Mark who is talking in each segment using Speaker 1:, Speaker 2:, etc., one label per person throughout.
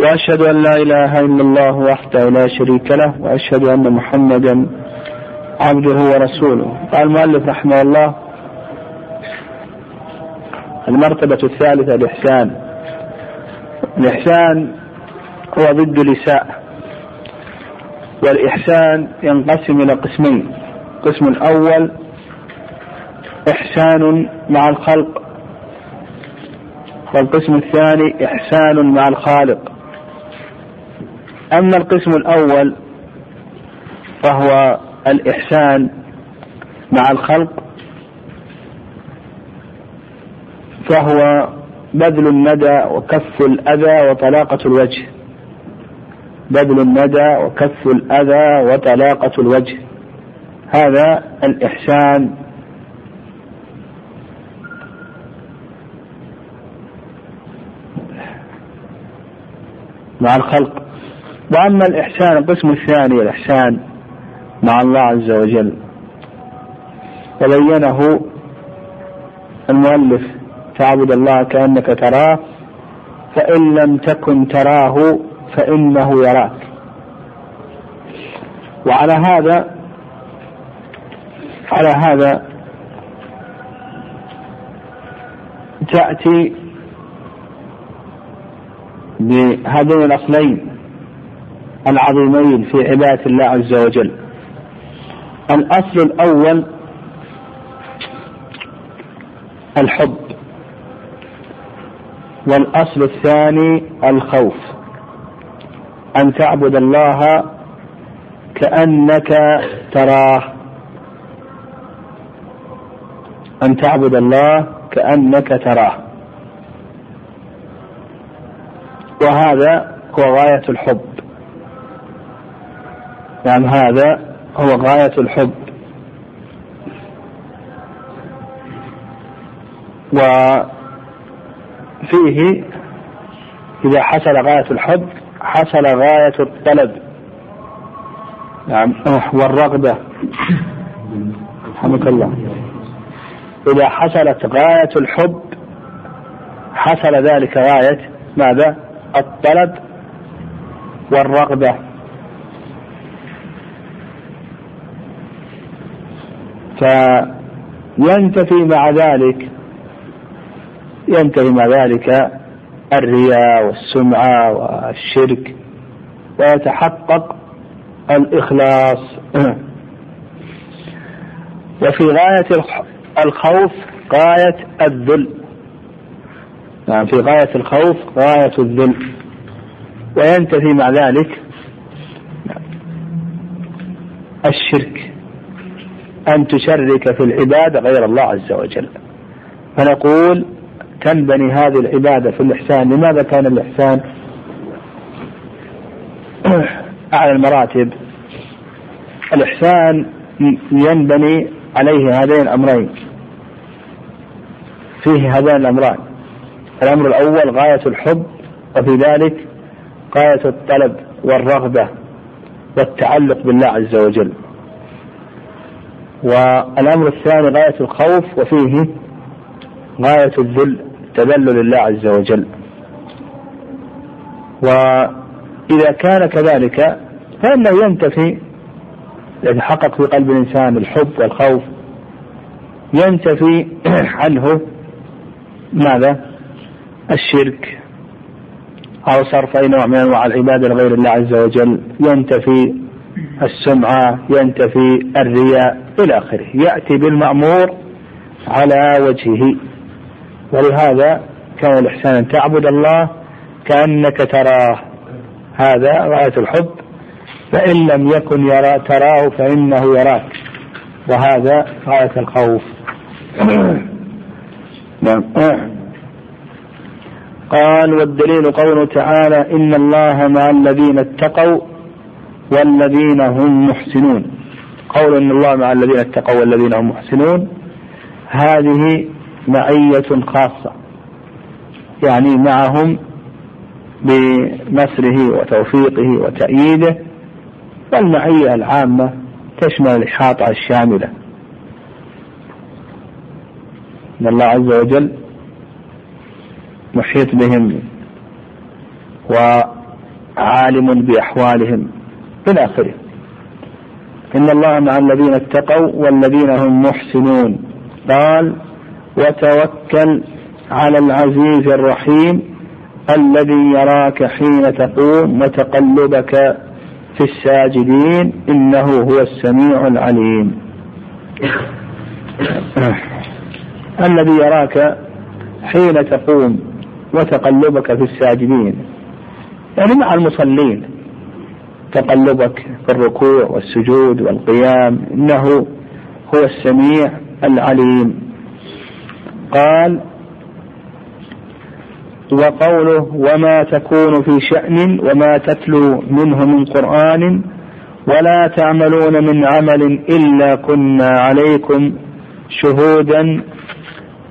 Speaker 1: وأشهد أن لا إله إلا الله وحده لا شريك له وأشهد أن محمدا عبده ورسوله. قال المؤلف رحمه الله المرتبة الثالثة الإحسان الإحسان هو ضد الإساءة والإحسان ينقسم إلى قسمين. القسم الأول إحسان مع الخلق والقسم الثاني إحسان مع الخالق. أما القسم الأول فهو الإحسان مع الخلق فهو بذل الندى وكف الأذى وطلاقة الوجه. بذل الندى وكف الأذى وطلاقة الوجه. هذا الإحسان. مع الخلق. وأما الإحسان القسم الثاني الإحسان مع الله عز وجل. وبينه المؤلف تعبد الله كأنك تراه فإن لم تكن تراه فإنه يراك. وعلى هذا على هذا تأتي بهذين الأصلين. العظيمين في عبادة الله عز وجل. الأصل الأول الحب. والأصل الثاني الخوف. أن تعبد الله كأنك تراه. أن تعبد الله كأنك تراه. وهذا هو غاية الحب. نعم هذا هو غاية الحب. وفيه إذا حصل غاية الحب حصل غاية الطلب. نعم والرغبة. رحمك الله. إذا حصلت غاية الحب حصل ذلك غاية ماذا؟ الطلب والرغبة. فينتفي مع ذلك ينتهي مع ذلك الرياء والسمعة والشرك ويتحقق الإخلاص. وفي غاية الخوف غاية الذل. نعم في غاية الخوف غاية الذل. وينتفي مع ذلك الشرك. أن تشرك في العبادة غير الله عز وجل. فنقول تنبني هذه العبادة في الإحسان؟ لماذا كان الإحسان؟ أعلى المراتب. الإحسان ينبني عليه هذين الأمرين. فيه هذان الأمران. الأمر الأول غاية الحب وفي ذلك غاية الطلب والرغبة والتعلق بالله عز وجل. والأمر الثاني غاية الخوف وفيه غاية الذل تذلل لله عز وجل وإذا كان كذلك فإنه ينتفي يتحقق في قلب الإنسان الحب والخوف ينتفي عنه ماذا؟ الشرك أو صرف أي نوع من أنواع العبادة لغير الله عز وجل ينتفي السمعة ينتفي الرياء إلى آخره. يأتي بالمأمور على وجهه. ولهذا كان الإحسان أن تعبد الله كأنك تراه. هذا غاية الحب. فإن لم يكن يرى تراه فإنه يراك. وهذا غاية الخوف. نعم. قال والدليل قوله تعالى إن الله مع الذين اتقوا والذين هم محسنون. قول إن الله مع الذين اتقوا والذين هم محسنون. هذه معية خاصة. يعني معهم بنصره وتوفيقه وتأييده. والمعية العامة تشمل الإحاطة الشاملة. إن الله عز وجل محيط بهم عالم بأحوالهم. إلى آخره. إن الله مع الذين اتقوا والذين هم محسنون. قال وتوكل على العزيز الرحيم الذي يراك حين تقوم وتقلبك في الساجدين. إنه هو السميع العليم. الذي يراك حين تقوم وتقلبك في الساجدين. يعني مع المصلين. تقلبك في الركوع والسجود والقيام إنه هو السميع العليم. قال وقوله وما تكون في شأن وما تتلو منه من قرآن ولا تعملون من عمل إلا كنا عليكم شهودا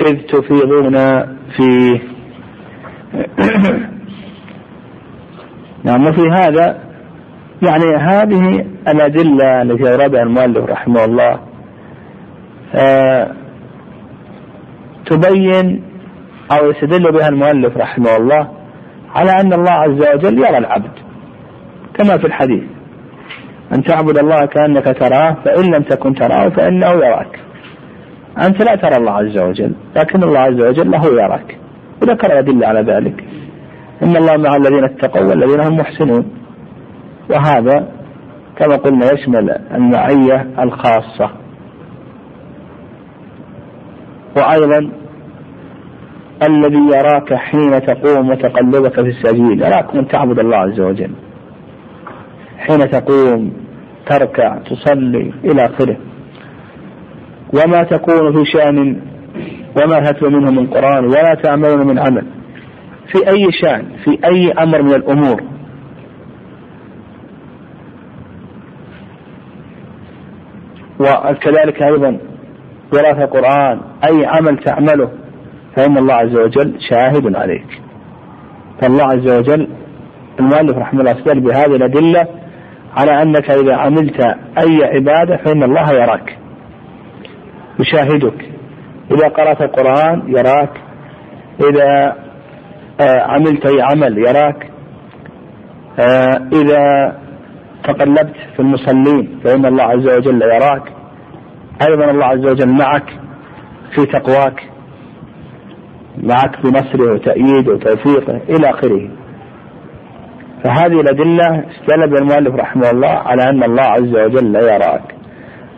Speaker 1: إذ تفيضون فيه. نعم وفي هذا يعني هذه الأدلة التي أوردها المؤلف رحمه الله آه تبين أو يستدل بها المؤلف رحمه الله على أن الله عز وجل يرى العبد كما في الحديث أن تعبد الله كأنك تراه فإن لم تكن تراه فإنه يراك أنت لا ترى الله عز وجل لكن الله عز وجل له يراك وذكر أدلة على ذلك إن الله مع الذين اتقوا والذين هم محسنون. وهذا كما قلنا يشمل المعية الخاصة. وأيضا الذي يراك حين تقوم وتقلبك في الساجدين يراك من تعبد الله عز وجل. حين تقوم تركع تصلي إلى آخره. وما تكون في شأن وما تتلو منه من قرآن ولا تعملون من عمل. في أي شأن في أي أمر من الأمور وكذلك أيضا قراءة القرآن أي عمل تعمله فإن الله عز وجل شاهد عليك. فالله عز وجل المؤلف رحمه الله استدل بهذه الأدلة على أنك إذا عملت أي عبادة فإن الله يراك يشاهدك. إذا قرأت القرآن يراك إذا آه، عملت أي عمل يراك آه، إذا تقلبت في المصلين فإن الله عز وجل يراك. أيضا الله عز وجل معك في تقواك معك بنصره وتأييده وتوفيقه إلى آخره. فهذه الأدلة استدل المؤلف رحمه الله على أن الله عز وجل يراك.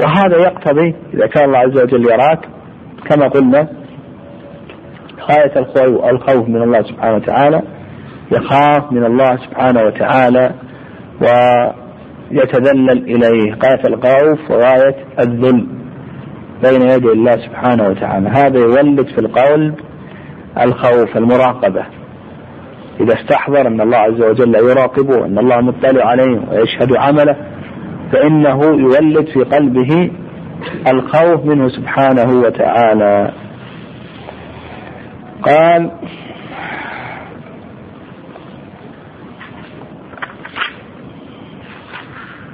Speaker 1: وهذا يقتضي إذا كان الله عز وجل يراك كما قلنا غاية الخوف من الله سبحانه وتعالى يخاف من الله سبحانه وتعالى ويتذلل إليه. غاية الخوف وغاية الذل بين يدي الله سبحانه وتعالى. هذا يولد في القلب الخوف المراقبة. إذا استحضر أن الله عز وجل يراقبه أن الله مطلع عليه ويشهد عمله فإنه يولد في قلبه الخوف منه سبحانه وتعالى. قال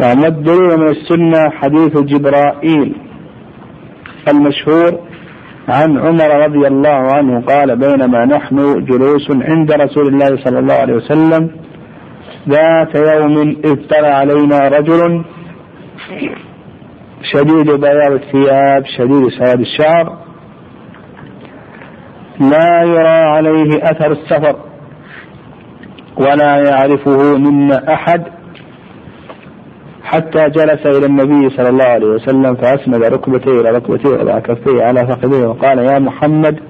Speaker 1: نعم والدليل من السنة حديث جبرائيل المشهور عن عمر رضي الله عنه قال بينما نحن جلوس عند رسول الله صلى الله عليه وسلم ذات يوم إذ طلع علينا رجل شديد بياض الثياب شديد سواد الشعر لا يرى عليه أثر السفر ولا يعرفه منا أحد. حتى جلس إلى النبي صلى الله عليه وسلم فأسند ركبتيه إلى ركبتيه وضع كفيه على فخذيه وقال يا محمد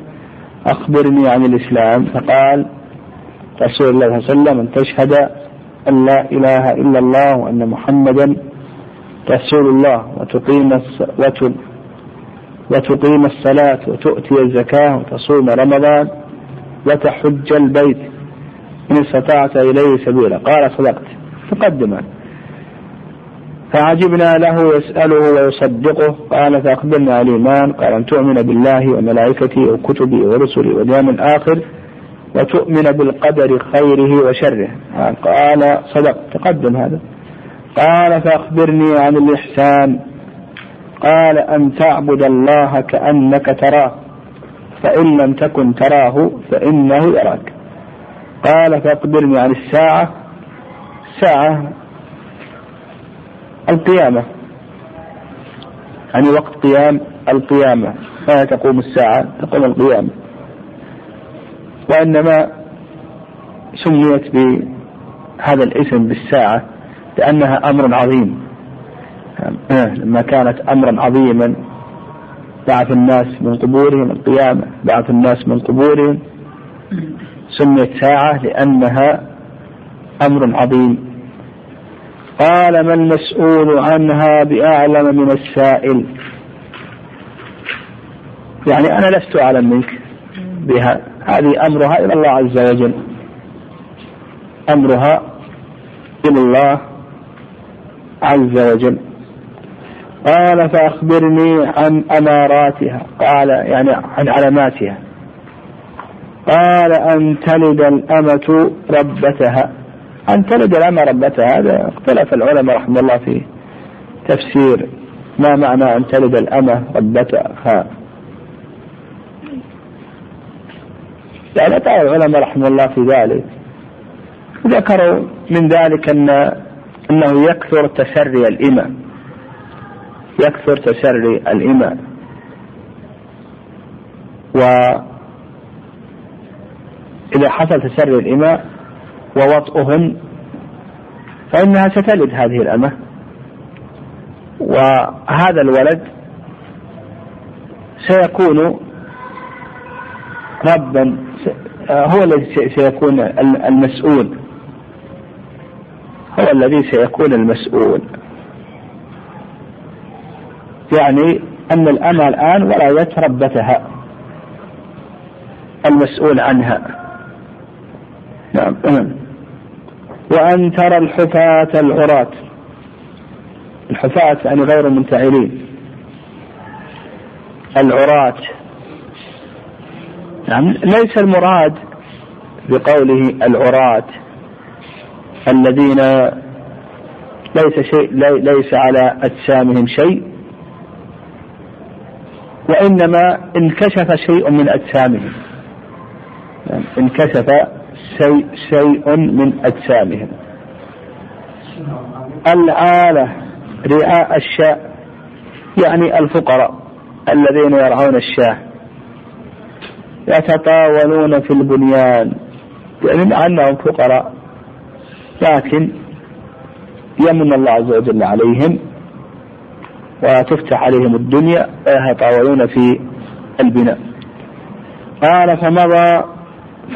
Speaker 1: أخبرني عن الإسلام. فقال رسول الله صلى الله عليه وسلم أن تشهد أن لا إله إلا الله وأن محمدا رسول الله وتقيم وتقيم الصلاة وتؤتي الزكاة وتصوم رمضان وتحج البيت. إن استطعت إليه سبيلا. قال صدقت. تقدما. فعجبنا له يسأله ويصدقه. قال فأخبرنا الإيمان. قال أن تؤمن بالله وملائكته وكتبه ورسله واليوم الآخر وتؤمن بالقدر خيره وشره. قال صدق. تقدم هذا. قال فأخبرني عن الإحسان. قال أن تعبد الله كأنك تراه. فإن لم تكن تراه فإنه يراك. قال فأخبرني عن الساعة. الساعة القيامة. يعني وقت قيام القيامة. ما تقوم الساعة؟ تقوم القيامة. وإنما سميت بهذا الاسم بالساعة لأنها أمر عظيم. لما كانت أمرا عظيما بعث الناس من قبورهم القيامة بعث الناس من قبورهم. سميت ساعة لأنها أمر عظيم. قال ما المسؤول عنها بأعلم من السائل؟ يعني أنا لست أعلم منك بها. هذه أمرها إلى الله عز وجل. أمرها إلى الله عز وجل. قال فأخبرني عن أماراتها. قال يعني عن علاماتها. قال أن تلد الأمة ربتها. أن تلد الأمة ربتها هذا اختلف العلماء رحمه الله في تفسير ما معنى أن تلد الأمة ربتها يعني قال العلماء رحمه الله في ذلك. ذكروا من ذلك أن أنه يكثر تسري الإمة يكثر تسري الإمة وإذا حصل تسري الإماء ووطئهن فإنها ستلد هذه الأمة. وهذا الولد سيكون ربا هو الذي سيكون المسؤول. هو الذي سيكون المسؤول. يعني أن الأمة الآن ولدت ربتها المسؤول عنها. نعم وأن ترى الحفاة العراة. الحفاة يعني غير المنتعلين. العراة. نعم ليس المراد بقوله العراة. الذين ليس شيء ليس على أجسامهم شيء. وإنما انكشف شيء من أجسامهم. يعني انكشف شيء شيء من أجسامهم. العالة رعاء الشاة يعني الفقراء الذين يرعون الشاة. يتطاولون في البنيان. يعني أنهم فقراء. لكن يمن الله عز وجل عليهم وتفتح عليهم الدنيا ويتطاولون في البناء. قال فمضى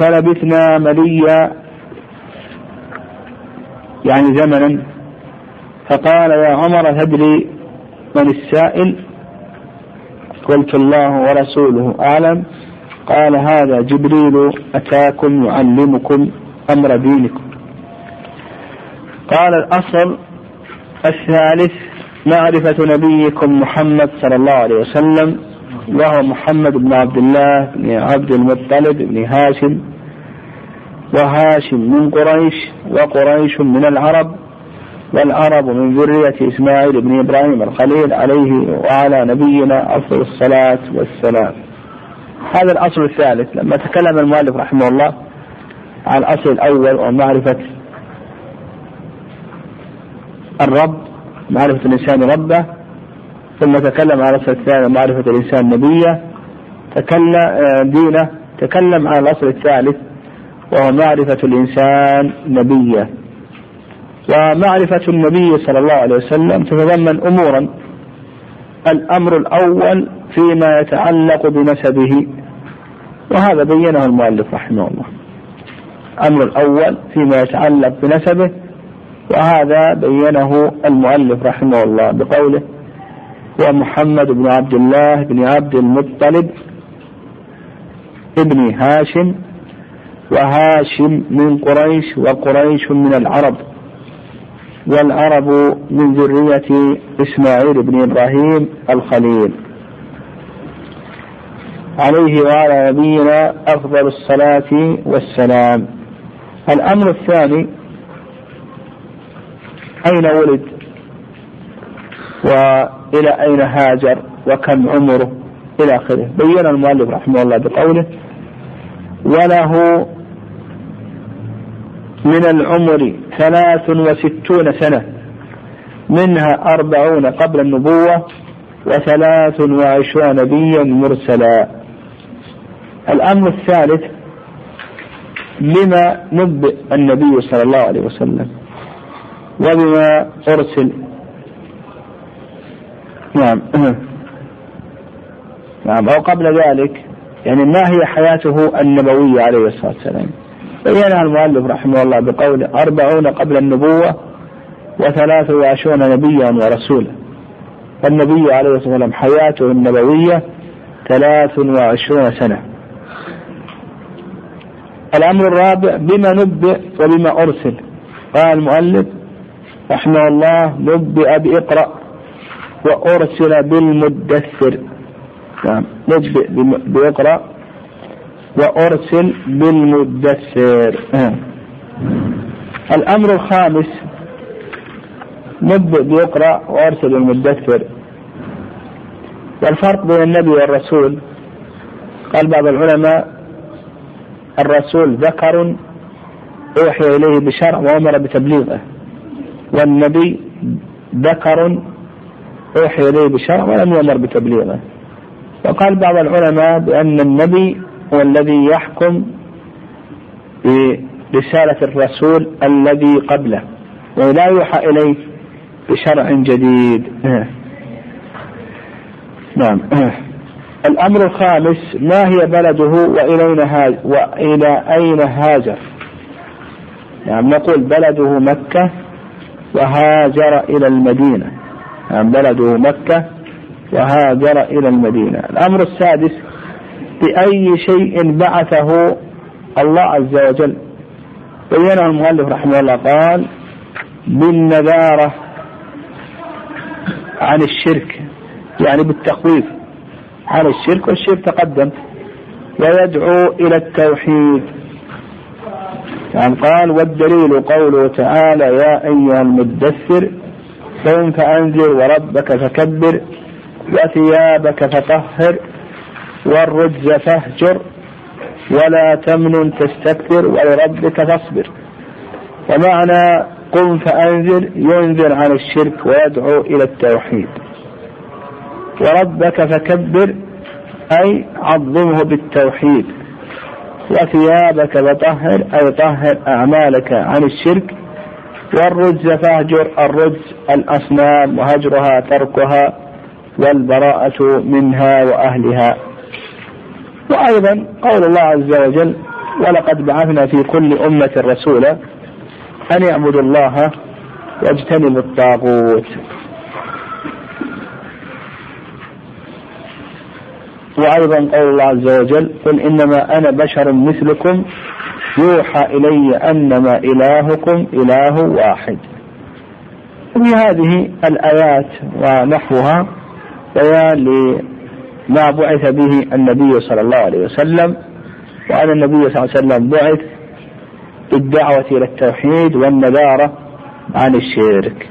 Speaker 1: فلبثنا مليا يعني زمنا. فقال يا عمر تدري من السائل. قلت الله ورسوله أعلم. قال هذا جبريل أتاكم يعلمكم أمر دينكم. قال الأصل الثالث معرفة نبيكم محمد صلى الله عليه وسلم. وهو محمد بن عبد الله بن عبد المطلب بن هاشم وهاشم من قريش وقريش من العرب والعرب من ذرية إسماعيل بن إبراهيم الخليل عليه وعلى نبينا أفضل الصلاة والسلام. هذا الأصل الثالث. لما تكلم المؤلف رحمه الله عن الأصل الأول ومعرفة الرب معرفة الإنسان ربه ثم تكلم على الأصل الثاني معرفة الإنسان نبيه تكلم آه، دينه. تكلم على الأصل الثالث وهو معرفة الإنسان نبيه ومعرفة النبي صلى الله عليه وسلم تتضمن أمورا. الأمر الأول فيما يتعلق بنسبه. وهذا بينه المؤلف رحمه الله. الأمر الأول فيما يتعلق بنسبه. وهذا بينه المؤلف رحمه الله بقوله هو محمد بن عبد الله بن عبد المطلب ابن هاشم وهاشم من قريش وقريش من العرب والعرب من ذرية إسماعيل بن إبراهيم الخليل. عليه وعلى نبينا أفضل الصلاة والسلام. الأمر الثاني أين ولد؟ وإلى أين هاجر وكم عمره إلى آخره. بين المؤلف رحمه الله بقوله وله من العمر ثلاث وستون سنة منها أربعون قبل النبوة وثلاث وعشرون نبيا مرسلا. الأمر الثالث لما نبئ النبي صلى الله عليه وسلم وبما أرسل نعم. نعم. أو قبل ذلك يعني ما هي حياته النبوية عليه الصلاة والسلام؟ بينها المؤلف رحمه الله بقوله أربعون قبل النبوة وثلاث وعشرون نبيا ورسولا. فالنبي عليه الصلاة والسلام حياته النبوية ثلاث وعشرون سنة. الأمر الرابع بما نبئ وبما أرسل. قال المؤلف رحمه الله نبئ بإقرأ. وأرسل بالمدثر. نعم. نبئ بإقرأ وأرسل بالمدثر. الأمر الخامس. نبئ بيقرأ وأرسل بالمدثر. والفرق بين النبي والرسول. قال بعض العلماء الرسول ذكر أوحي إليه بشرع وأمر بتبليغه. والنبي ذكر أوحي إليه بشرع ولم يؤمر بتبليغه. وقال بعض العلماء بأن النبي هو الذي يحكم برسالة الرسول الذي قبله ولا يوحى إليه بشرع جديد. نعم. الأمر الخامس ما هي بلده وإلينا وإلى أين هاجر؟ نعم نقول بلده مكة وهاجر إلى المدينة. بلده مكة وهاجر إلى المدينة. الأمر السادس بأي شيء بعثه الله عز وجل. بينه المؤلف رحمه الله قال بالنذارة عن الشرك يعني بالتخويف عن الشرك والشرك تقدم. ويدعو إلى التوحيد. يعني قال والدليل قوله تعالى يا أيها المدثر قم فأنذر وربك فكبر وثيابك فطهر والرجز فاهجر ولا تمنن تستكثر ولربك فاصبر. ومعنى قم فأنذر ينذر عن الشرك ويدعو إلى التوحيد. وربك فكبر أي عظمه بالتوحيد. وثيابك فطهر أي طهر أعمالك عن الشرك والرجز فاهجر الرجز الأصنام وهجرها تركها والبراءة منها وأهلها. وأيضا قول الله عز وجل ولقد بعثنا في كل أمة رسولا أن يعبدوا الله واجتنبوا الطاغوت. وأيضا قول الله عز وجل قل إنما أنا بشر مثلكم يوحى إلي أنما إلهكم إله واحد. وفي هذه الآيات ونحوها بيان لما بعث به النبي صلى الله عليه وسلم وأن النبي صلى الله عليه وسلم بعث بالدعوة إلى التوحيد والنذارة عن الشرك.